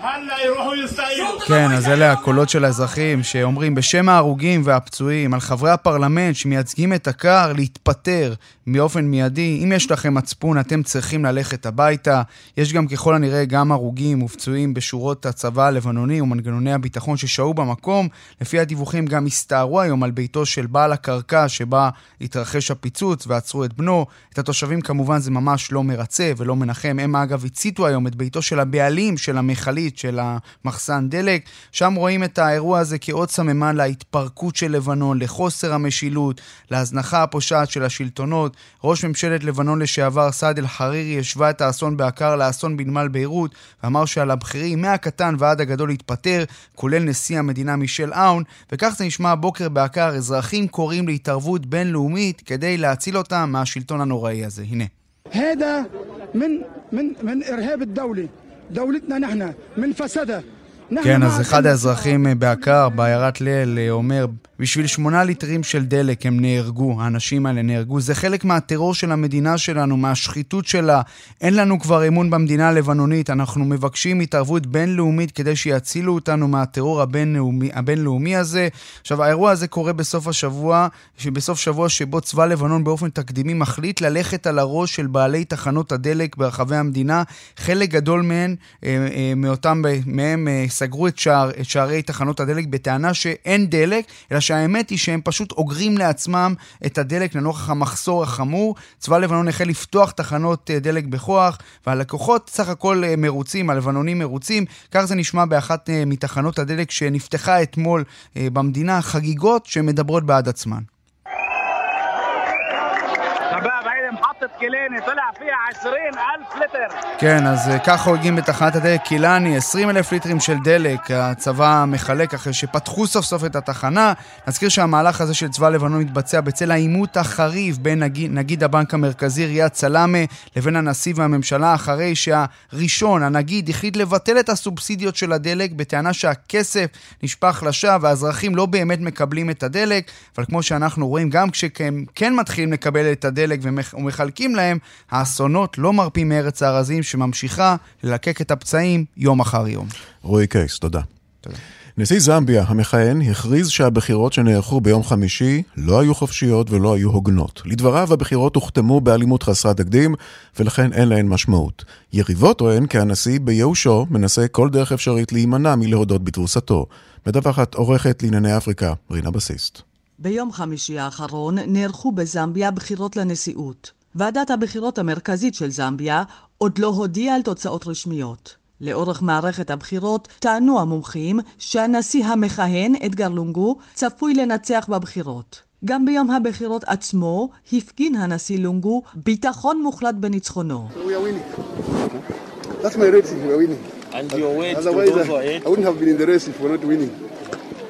هلا يروحوا يستقيلوا כן, אז אלה הקולות של האזרחים שאומרים בשם ההרוגים והפצועים על חברי הפרלמנט שמייצגים את הקר להתפטר באופן מיידי. אם יש לכם מצפון, אתם צריכים ללכת הביתה. יש גם ככל הנראה גם הרוגים ופצועים בשורות הצבא הלבנוני ומנגנוני הביטחון ששהו במקום. לפי הדיווחים גם הסתערו היום על ביתו של בעל הקרקע שבה התרחש הפיצוץ ועצרו את בנו. את התושבים כמובן זה ממש לא מרצה ולא מנחם. הם אגב הציתו היום את ביתו של הבעלים של המכלית, של המחסן דלק. שם רואים את האירוע הזה כעוד סממן להתפרקות של לבנון, לחוסר המשילות, להזנחה הפושעת של השלטונות. ראש ממשלת לבנון לשעבר סעד אל-חרירי השווה את האסון בעקר לאסון בנמל ביירות, ואמר שעל הבכירים מהקטן ועד הגדול להתפטר, כולל נשיא המדינה מישל אאון, וכך זה נשמע הבוקר בעקר, אזרחים קוראים להתערבות בינלאומית כדי להציל אותם מהשלטון הנוראי הזה. הנה. هذا من من من ارهاب الدوله دولتنا نحن من فسادها כן, אז אחד האזרחים בעקר, בעיירת ליל, אומר, בשביל שמונה ליטרים של דלק הם נהרגו, האנשים האלה נהרגו. זה חלק מהטרור של המדינה שלנו, מהשחיתות שלה. אין לנו כבר אמון במדינה הלבנונית, אנחנו מבקשים התערבות בינלאומית כדי שיצילו אותנו מהטרור הבינלאומי, הבינלאומי הזה. עכשיו, האירוע הזה קורה בסוף השבוע, בסוף שבוע שבו צבא לבנון באופן תקדימי מחליט ללכת על הראש של בעלי תחנות הדלק ברחבי המדינה. חלק גדול מהם, אה, אה, מאותם, מהם אה, סגרו את, שער, את שערי תחנות הדלק בטענה שאין דלק, אלא שהאמת היא שהם פשוט אוגרים לעצמם את הדלק לנוכח המחסור החמור. צבא לבנון החל לפתוח תחנות אה, דלק בכוח, והלקוחות סך הכל אה, מרוצים, הלבנונים מרוצים. כך זה נשמע באחת אה, מתחנות הדלק שנפתחה אתמול במדינה, חגיגות שמדברות בעד עצמן. الكيلاني פיה فيها אלף ליטר. כן, אז אה, כך חוגגים בתחנת הדלק קילני, 20,000 ליטרים של דלק. הצבא מחלק אחרי שפתחו סוף סוף את התחנה. נזכיר שהמהלך הזה של צבא לבנון מתבצע בצל העימות החריף בין נגיד, נגיד הבנק המרכזי ריאד סלאמה לבין הנשיא והממשלה, אחרי שהראשון, הנגיד, החליט לבטל את הסובסידיות של הדלק בטענה שהכסף נשפך לשווא והאזרחים לא באמת מקבלים את הדלק. אבל כמו שאנחנו רואים, גם כשהם כן מתחילים לקבל את הדלק ומחלקים מחלקים להם, האסונות לא מרפים מארץ הארזים שממשיכה ללקק את הפצעים יום אחר יום. רועי קייס, תודה. תודה. נשיא זמביה המכהן הכריז שהבחירות שנערכו ביום חמישי לא היו חופשיות ולא היו הוגנות. לדבריו, הבחירות הוחתמו באלימות חסרת תקדים, ולכן אין להן משמעות. יריבו טוען כי הנשיא בייאושו מנסה כל דרך אפשרית להימנע מלהודות בתבוסתו. מדווחת עורכת לענייני אפריקה, רינה בסיסט. ביום חמישי האחרון נערכו בזמביה בחירות לנשיאות. ועדת הבחירות המרכזית של זמביה עוד לא הודיעה על תוצאות רשמיות. לאורך מערכת הבחירות טענו המומחים שהנשיא המכהן, אדגר לונגו, צפוי לנצח בבחירות. גם ביום הבחירות עצמו הפגין הנשיא לונגו ביטחון מוחלט בניצחונו.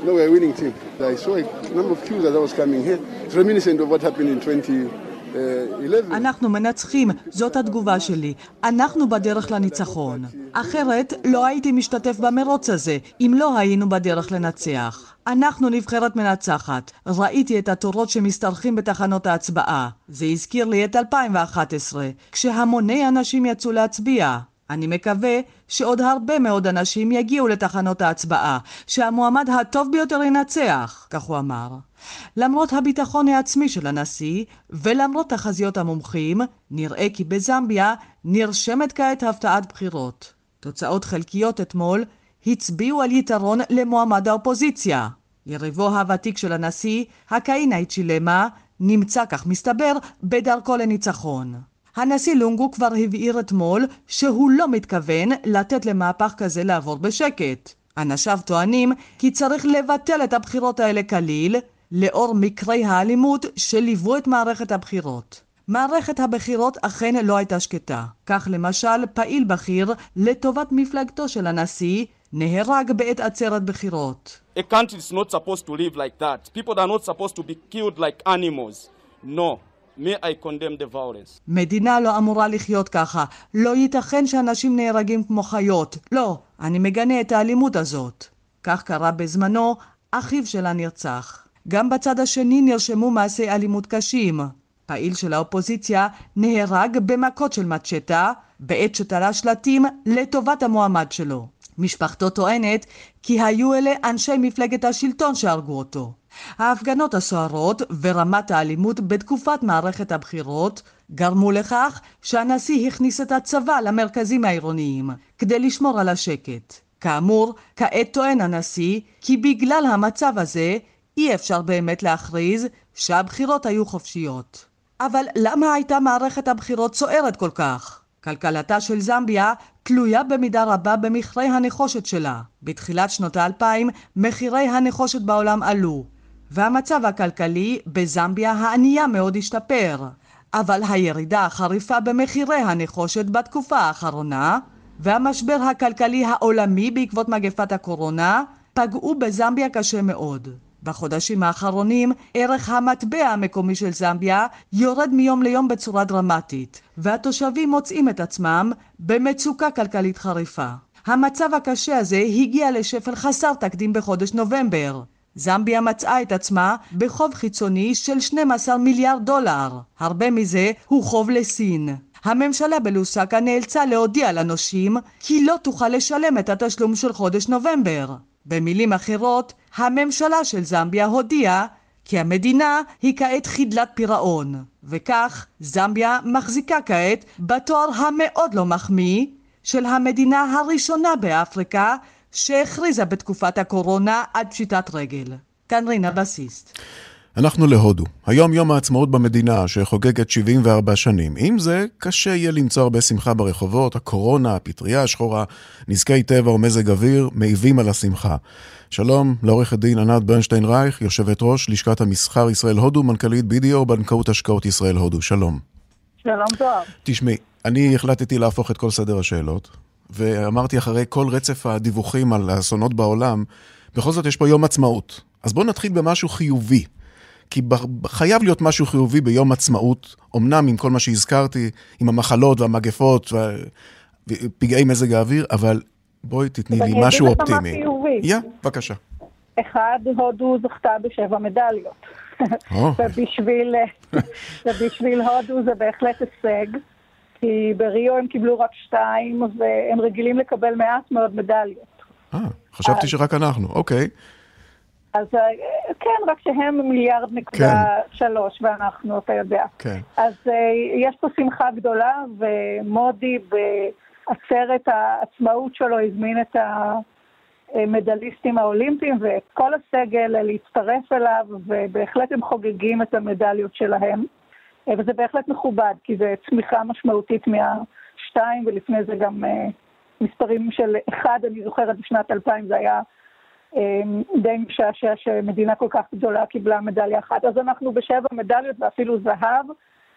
No, winning team. I saw a number of cues as I was coming here. It's reminiscent of what happened in 20... אנחנו מנצחים, זאת התגובה שלי. אנחנו בדרך לניצחון. אחרת לא הייתי משתתף במרוץ הזה, אם לא היינו בדרך לנצח. אנחנו נבחרת מנצחת. ראיתי את התורות שמשתרכים בתחנות ההצבעה. זה הזכיר לי את 2011, כשהמוני אנשים יצאו להצביע. אני מקווה שעוד הרבה מאוד אנשים יגיעו לתחנות ההצבעה, שהמועמד הטוב ביותר ינצח, כך הוא אמר. למרות הביטחון העצמי של הנשיא, ולמרות תחזיות המומחים, נראה כי בזמביה נרשמת כעת הפתעת בחירות. תוצאות חלקיות אתמול הצביעו על יתרון למועמד האופוזיציה. יריבו הוותיק של הנשיא, הקאינאי צ'ילמה, נמצא, כך מסתבר, בדרכו לניצחון. הנשיא לונגו כבר הבהיר אתמול שהוא לא מתכוון לתת למהפך כזה לעבור בשקט. אנשיו טוענים כי צריך לבטל את הבחירות האלה כליל, לאור מקרי האלימות שליוו את מערכת הבחירות. מערכת הבחירות אכן לא הייתה שקטה. כך למשל, פעיל בכיר לטובת מפלגתו של הנשיא נהרג בעת עצרת בחירות. A supposed to live like that. People are not supposed to be killed like animals. No. מדינה לא אמורה לחיות ככה. לא ייתכן שאנשים נהרגים כמו חיות. לא, אני מגנה את האלימות הזאת. כך קרה בזמנו, אחיו שלה נרצח. גם בצד השני נרשמו מעשי אלימות קשים. פעיל של האופוזיציה נהרג במכות של מצ'טה בעת שתלה שלטים לטובת המועמד שלו. משפחתו טוענת כי היו אלה אנשי מפלגת השלטון שהרגו אותו. ההפגנות הסוערות ורמת האלימות בתקופת מערכת הבחירות גרמו לכך שהנשיא הכניס את הצבא למרכזים העירוניים כדי לשמור על השקט. כאמור, כעת טוען הנשיא כי בגלל המצב הזה אי אפשר באמת להכריז שהבחירות היו חופשיות. אבל למה הייתה מערכת הבחירות סוערת כל כך? כלכלתה של זמביה תלויה במידה רבה במכרי הנחושת שלה. בתחילת שנות האלפיים מחירי הנחושת בעולם עלו, והמצב הכלכלי בזמביה הענייה מאוד השתפר. אבל הירידה החריפה במחירי הנחושת בתקופה האחרונה, והמשבר הכלכלי העולמי בעקבות מגפת הקורונה, פגעו בזמביה קשה מאוד. בחודשים האחרונים ערך המטבע המקומי של זמביה יורד מיום ליום בצורה דרמטית, והתושבים מוצאים את עצמם במצוקה כלכלית חריפה. המצב הקשה הזה הגיע לשפל חסר תקדים בחודש נובמבר. זמביה מצאה את עצמה בחוב חיצוני של 12 מיליארד דולר. הרבה מזה הוא חוב לסין. הממשלה בלוסקה נאלצה להודיע לנושים כי לא תוכל לשלם את התשלום של חודש נובמבר. במילים אחרות, הממשלה של זמביה הודיעה כי המדינה היא כעת חדלת פירעון, וכך זמביה מחזיקה כעת בתואר המאוד לא מחמיא של המדינה הראשונה באפריקה שהכריזה בתקופת הקורונה עד פשיטת רגל. כאן רינה בסיסט. אנחנו להודו. היום יום העצמאות במדינה שחוגגת 74 שנים. עם זה, קשה יהיה למצוא הרבה שמחה ברחובות, הקורונה, הפטריה השחורה, נזקי טבע ומזג אוויר מעיבים על השמחה. שלום לעורכת דין ענת ברנשטיין רייך, יושבת ראש לשכת המסחר ישראל-הודו, מנכ"לית BDO, בנקאות השקעות ישראל-הודו. שלום. שלום זוהר. תשמעי, אני החלטתי להפוך את כל סדר השאלות, ואמרתי אחרי כל רצף הדיווחים על האסונות בעולם, בכל זאת יש פה יום עצמאות. אז בואו נתחיל במשהו חיובי. כי חייב להיות משהו חיובי ביום עצמאות, אמנם עם כל מה שהזכרתי, עם המחלות והמגפות ופגעי מזג האוויר, אבל בואי תתני לי משהו אופטימי. אני אגיד לך מה חיובי. יא, בבקשה. אחד, הודו זכתה בשבע מדליות. ובשביל, ובשביל הודו זה בהחלט הישג, כי בריו הם קיבלו רק שתיים, והם רגילים לקבל מעט מאוד מדליות. אה, חשבתי שרק אנחנו, אוקיי. אז כן, רק שהם מיליארד נקודה כן. שלוש ואנחנו, אתה יודע. כן. אז יש פה שמחה גדולה, ומודי בעצרת העצמאות שלו הזמין את המדליסטים האולימפיים ואת כל הסגל להצטרף אליו, ובהחלט הם חוגגים את המדליות שלהם. וזה בהחלט מכובד, כי זה צמיחה משמעותית מהשתיים, ולפני זה גם מספרים של אחד, אני זוכרת בשנת 2000 זה היה די משעשע שמדינה כל כך גדולה קיבלה מדליה אחת. אז אנחנו בשבע מדליות ואפילו זהב,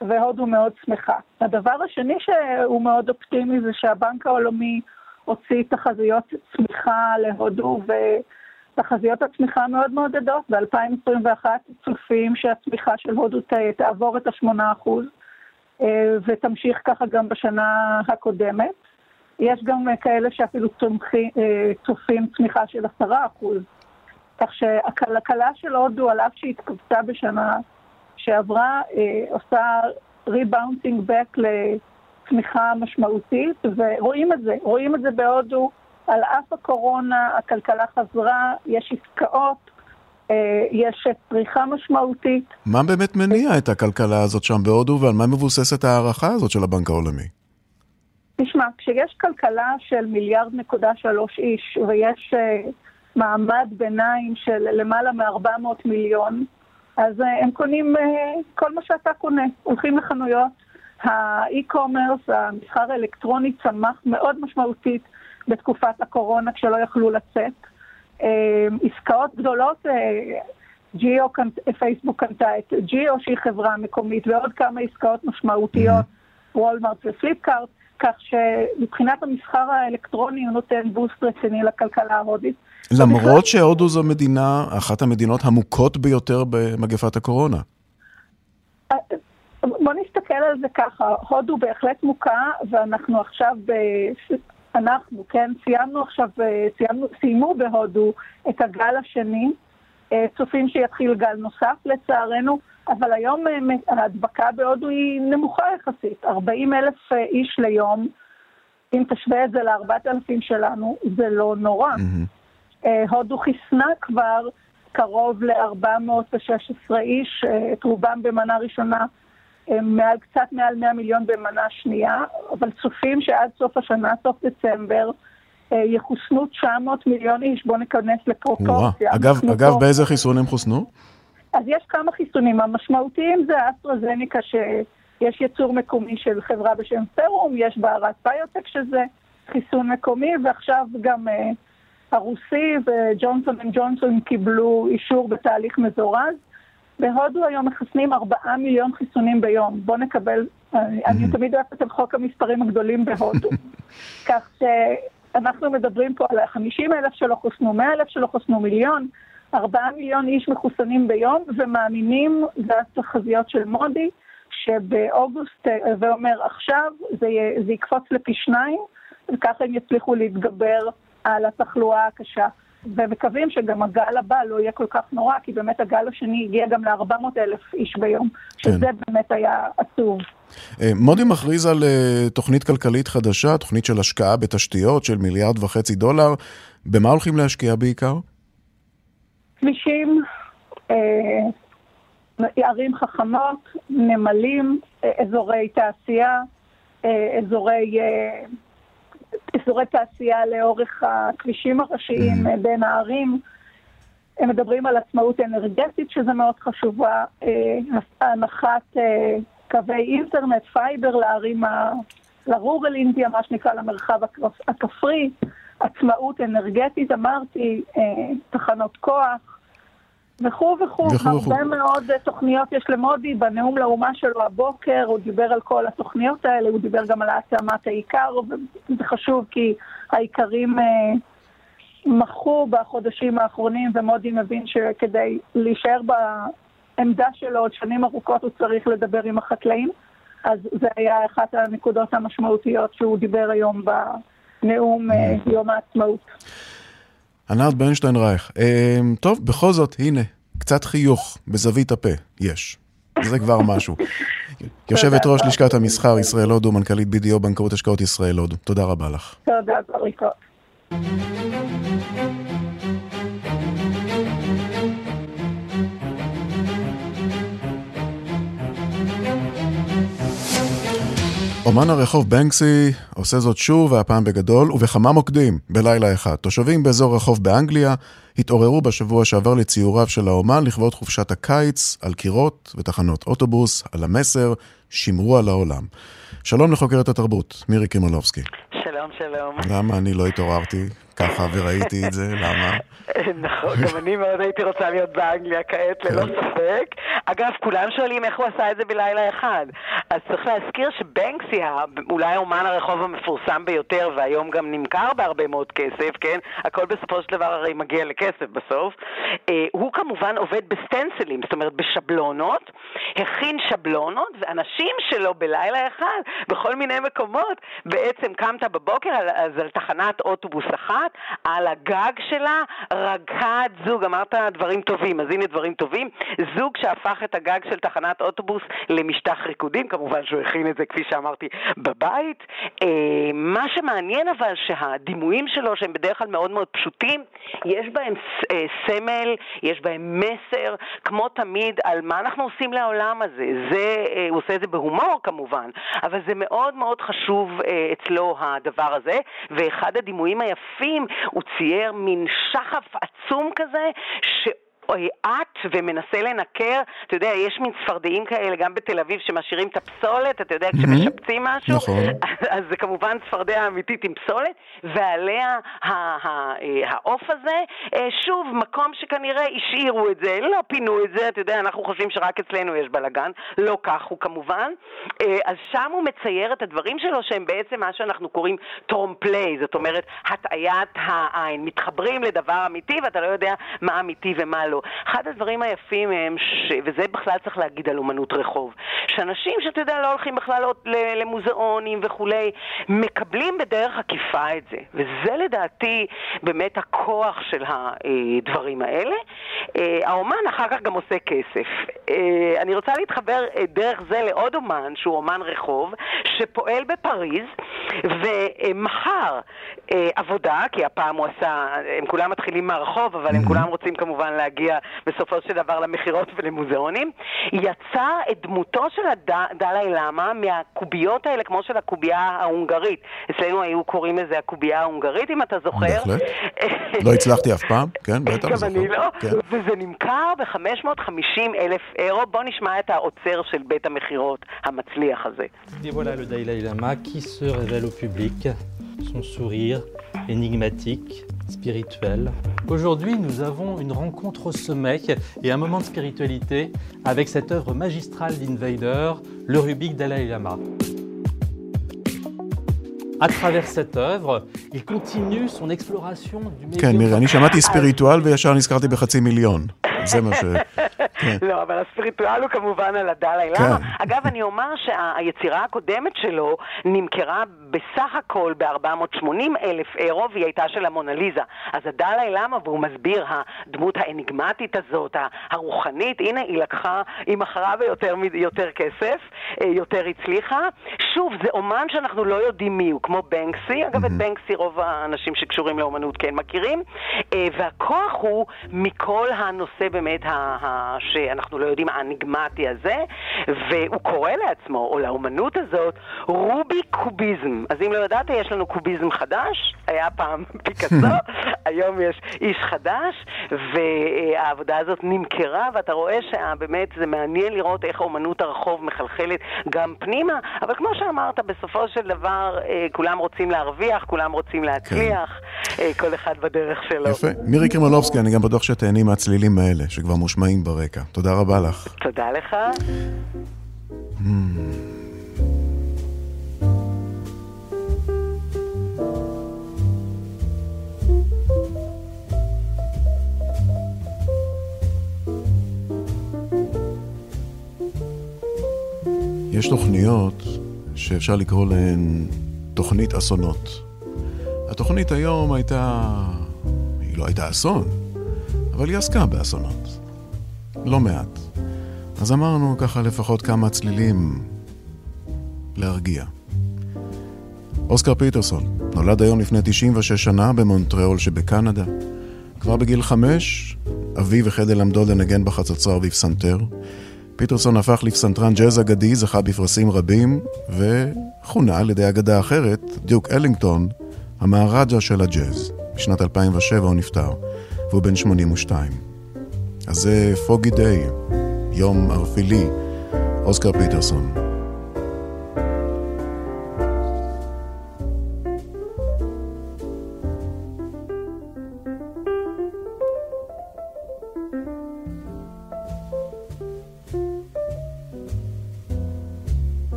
והודו מאוד שמחה. הדבר השני שהוא מאוד אופטימי זה שהבנק העולמי הוציא תחזיות צמיחה להודו, ותחזיות הצמיחה מאוד מעודדות. ב-2021 צופים שהצמיחה של הודו תעבור את ה-8%, ותמשיך ככה גם בשנה הקודמת. יש גם כאלה שאפילו צופים צמיחה של עשרה אחוז. כך שהכלכלה של הודו, על אף שהיא התכווצה בשנה שעברה, עושה rebounding back צמיחה משמעותית, ורואים את זה, רואים את זה בהודו. על אף הקורונה, הכלכלה חזרה, יש עסקאות, אה, יש צריכה משמעותית. מה באמת מניע את הכלכלה הזאת שם בהודו, ועל מה מבוססת ההערכה הזאת של הבנק העולמי? תשמע, כשיש כלכלה של מיליארד נקודה שלוש איש, ויש uh, מעמד ביניים של למעלה מ-400 מיליון, אז uh, הם קונים uh, כל מה שאתה קונה. הולכים לחנויות, האי-קומרס, המסחר האלקטרוני צמח מאוד משמעותית בתקופת הקורונה כשלא יכלו לצאת. עסקאות גדולות, ג'יו, פייסבוק קנתה את ג'יו שהיא חברה מקומית ועוד כמה עסקאות משמעותיות, וולמרט ופליפקארט. כך שמבחינת המסחר האלקטרוני הוא נותן בוסט רציני לכלכלה ההודית. למרות שהודו זו מדינה, אחת המדינות המוכות ביותר במגפת הקורונה. אה, בוא נסתכל על זה ככה, הודו בהחלט מוכה, ואנחנו עכשיו. אנחנו, כן, סיימנו עכשיו, סיימנו, סיימו בהודו את הגל השני, אה, צופים שיתחיל גל נוסף לצערנו. אבל היום אה, ההדבקה בהודו היא נמוכה יחסית, 40 אלף אה, איש ליום. אם תשווה את זה ל-4,000 שלנו, זה לא נורא. Mm-hmm. הודו חיסנה כבר קרוב ל-416 איש, את רובם במנה ראשונה, מעל, קצת מעל 100 מיליון במנה שנייה, אבל צופים שעד סוף השנה, סוף דצמבר, יחוסנו 900 מיליון איש. בואו ניכנס לפרופורציה. אגב, אגב באיזה חיסון הם חוסנו? אז יש כמה חיסונים. המשמעותיים זה אסטרזניקה, שיש ייצור מקומי של חברה בשם סרום, יש בהראט ביוטק שזה חיסון מקומי, ועכשיו גם אה, הרוסי וג'ונסון אנד ג'ונסון קיבלו אישור בתהליך מזורז. בהודו היום מחסנים 4 מיליון חיסונים ביום. בואו נקבל, uh, אני תמיד אוהבת את חוק המספרים הגדולים בהודו. כך שאנחנו מדברים פה על 50 אלף שלא חוסנו, 100 אלף שלא חוסנו, מיליון. ארבעה מיליון איש מחוסנים ביום, ומאמינים, זה התחזיות של מודי, שבאוגוסט, זה אומר עכשיו, זה, זה יקפוץ לפי שניים, וככה הם יצליחו להתגבר על התחלואה הקשה. ומקווים שגם הגל הבא לא יהיה כל כך נורא, כי באמת הגל השני הגיע גם ל-400 אלף איש ביום, שזה כן. באמת היה עצוב. אה, מודי מכריז על אה, תוכנית כלכלית חדשה, תוכנית של השקעה בתשתיות של מיליארד וחצי דולר. במה הולכים להשקיע בעיקר? כבישים, אה, ערים חכמות, נמלים, אזורי תעשייה, אזורי, אזורי תעשייה לאורך הכבישים הראשיים mm-hmm. בין הערים. הם מדברים על עצמאות אנרגטית, שזה מאוד חשובה, הנחת קווי אינטרנט, fiber לערים, ל rural India, מה שנקרא, למרחב הכפרי, עצמאות אנרגטית, אמרתי, תחנות כוח, וכו' וכו', הרבה מאוד אה, תוכניות יש למודי, בנאום לאומה שלו הבוקר, הוא דיבר על כל התוכניות האלה, הוא דיבר גם על העצמת האיכר, וזה חשוב כי העיקרים אה, מחו בחודשים האחרונים, ומודי מבין שכדי להישאר בעמדה שלו עוד שנים ארוכות הוא צריך לדבר עם החקלאים, אז זה היה אחת הנקודות המשמעותיות שהוא דיבר היום בנאום אה, יום העצמאות. ענת ברנשטיין רייך. אמ, טוב, בכל זאת, הנה, קצת חיוך בזווית הפה, יש. זה כבר משהו. יושבת ראש לשכת המסחר ישראל הודו, מנכ"לית BDO בנקאות השקעות ישראל הודו. תודה רבה לך. תודה, בריקות. אומן הרחוב בנקסי עושה זאת שוב, והפעם בגדול, ובכמה מוקדים, בלילה אחד. תושבים באזור רחוב באנגליה התעוררו בשבוע שעבר לציוריו של האומן לכבוד חופשת הקיץ, על קירות ותחנות אוטובוס, על המסר, שמרו על העולם. שלום לחוקרת התרבות, מירי קימולובסקי. שלום, שלום. למה אני לא התעוררתי ככה וראיתי את זה? למה? נכון, גם אני מאוד הייתי רוצה להיות באנגליה כעת, ללא כן. ספק. אגב, כולם שואלים איך הוא עשה את זה בלילה אחד. אז צריך להזכיר שבנקסי, אולי האומן הרחוב המפורסם ביותר, והיום גם נמכר בהרבה מאוד כסף, כן? הכל בסופו של דבר הרי מגיע לכסף בסוף. אה, הוא כמובן עובד בסטנסילים, זאת אומרת בשבלונות, הכין שבלונות, ואנשים שלו בלילה אחד, בכל מיני מקומות, בעצם קמת בבוקר, אז על תחנת אוטובוס אחת, על הגג שלה, רקד זוג, אמרת דברים טובים, אז הנה דברים טובים, זוג שהפך הפך את הגג של תחנת אוטובוס למשטח ריקודים, כמובן שהוא הכין את זה, כפי שאמרתי, בבית. מה שמעניין אבל שהדימויים שלו, שהם בדרך כלל מאוד מאוד פשוטים, יש בהם סמל, יש בהם מסר, כמו תמיד, על מה אנחנו עושים לעולם הזה. זה, הוא עושה את זה בהומור כמובן, אבל זה מאוד מאוד חשוב אצלו הדבר הזה, ואחד הדימויים היפים, הוא צייר מין שחף עצום כזה, ש... את ומנסה לנקר, אתה יודע, יש מין צפרדעים כאלה גם בתל אביב שמשאירים את הפסולת, אתה יודע, כשמשפצים משהו, נכון. אז זה כמובן צפרדע אמיתית עם פסולת, ועליה העוף הזה, שוב, מקום שכנראה השאירו את זה, לא פינו את זה, אתה יודע, אנחנו חושבים שרק אצלנו יש בלאגן, לא כך הוא כמובן, אז שם הוא מצייר את הדברים שלו שהם בעצם מה שאנחנו קוראים טרומפליי, זאת אומרת, הטעיית העין, מתחברים לדבר אמיתי ואתה לא יודע מה אמיתי ומה לא. אחד הדברים היפים הם, ש... וזה בכלל צריך להגיד על אומנות רחוב, שאנשים שאתה יודע לא הולכים בכלל למוזיאונים וכולי, מקבלים בדרך עקיפה את זה, וזה לדעתי באמת הכוח של הדברים האלה. האומן אחר כך גם עושה כסף. אני רוצה להתחבר דרך זה לעוד אומן שהוא אומן רחוב, שפועל בפריז ומכר עבודה, כי הפעם הוא עשה, הם כולם מתחילים מהרחוב, אבל הם כולם רוצים כמובן להגיע בסופו של דבר למכירות ולמוזיאונים, יצא את דמותו של הדלאי למה מהקוביות האלה, כמו של הקובייה ההונגרית. אצלנו היו קוראים לזה הקובייה ההונגרית, אם אתה זוכר. בהחלט. לא הצלחתי אף פעם, כן, בטח. גם אני לא. כן. וזה נמכר ב-550 אלף אירו. בוא נשמע את האוצר של בית המכירות המצליח הזה. Au public, son sourire énigmatique, spirituel. Aujourd'hui, nous avons une rencontre au sommet et un moment de spiritualité avec cette œuvre magistrale d'Invader, le Rubik Dalai Lama. À travers cette œuvre, il continue son exploration du כן, זה מה ש... לא, אבל הספיריטואל הוא כמובן על הדלאי למה. אגב, אני אומר שהיצירה הקודמת שלו נמכרה בסך הכל ב-480 אלף אירו, והיא הייתה של המונליזה. אז הדלאי למה, והוא מסביר, הדמות האניגמטית הזאת, הרוחנית, הנה, היא לקחה, היא מכרה ביותר כסף, יותר הצליחה. שוב, זה אומן שאנחנו לא יודעים מי הוא, כמו בנקסי. אגב, את בנקסי רוב האנשים שקשורים לאומנות כן מכירים. והכוח הוא מכל הנושא באמת שאנחנו לא יודעים, האניגמטי הזה, והוא קורא לעצמו, או לאומנות הזאת, רובי קוביזם. אז אם לא ידעת, יש לנו קוביזם חדש, היה פעם פיקאסו, היום יש איש חדש, והעבודה הזאת נמכרה, ואתה רואה שבאמת זה מעניין לראות איך אומנות הרחוב מחלחלת גם פנימה, אבל כמו שאמרת, בסופו של דבר כולם רוצים להרוויח, כולם רוצים להצליח, כן. כל אחד בדרך שלו. יפה. מירי קרימלובסקי, אני גם בטוח שתהני מהצלילים האלה, שכבר מושמעים ברקע. תודה רבה לך. תודה לך. Hmm. יש תוכניות שאפשר לקרוא להן תוכנית אסונות. התוכנית היום הייתה... היא לא הייתה אסון, אבל היא עסקה באסונות. לא מעט. אז אמרנו ככה לפחות כמה צלילים להרגיע. אוסקר פיטרסון נולד היום לפני 96 שנה במונטריאול שבקנדה. כבר בגיל חמש, אביו החל ללמדו לנגן בחצוצרה ובפסנתר. פיטרסון הפך לפסנתרן ג'אז אגדי, זכה בפרסים רבים, וכונה על ידי אגדה אחרת, דיוק אלינגטון, המהרג'ה של הג'אז. בשנת 2007 הוא נפטר, והוא בן 82. אז זה פוגי דיי, יום ערפילי, אוסקר פיטרסון.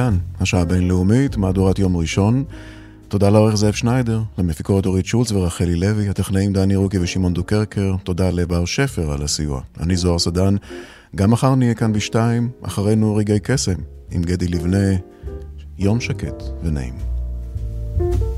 כאן, השעה הבינלאומית, מהדורת יום ראשון. תודה לעורך זאב שניידר, למפיקות אורית שולץ ורחלי לוי, הטכנאים דני רוקי ושמעון דוקרקר, תודה לבר שפר על הסיוע. אני זוהר סדן, גם מחר נהיה כאן בשתיים, אחרינו רגעי קסם, עם גדי לבנה, יום שקט ונעים. thank you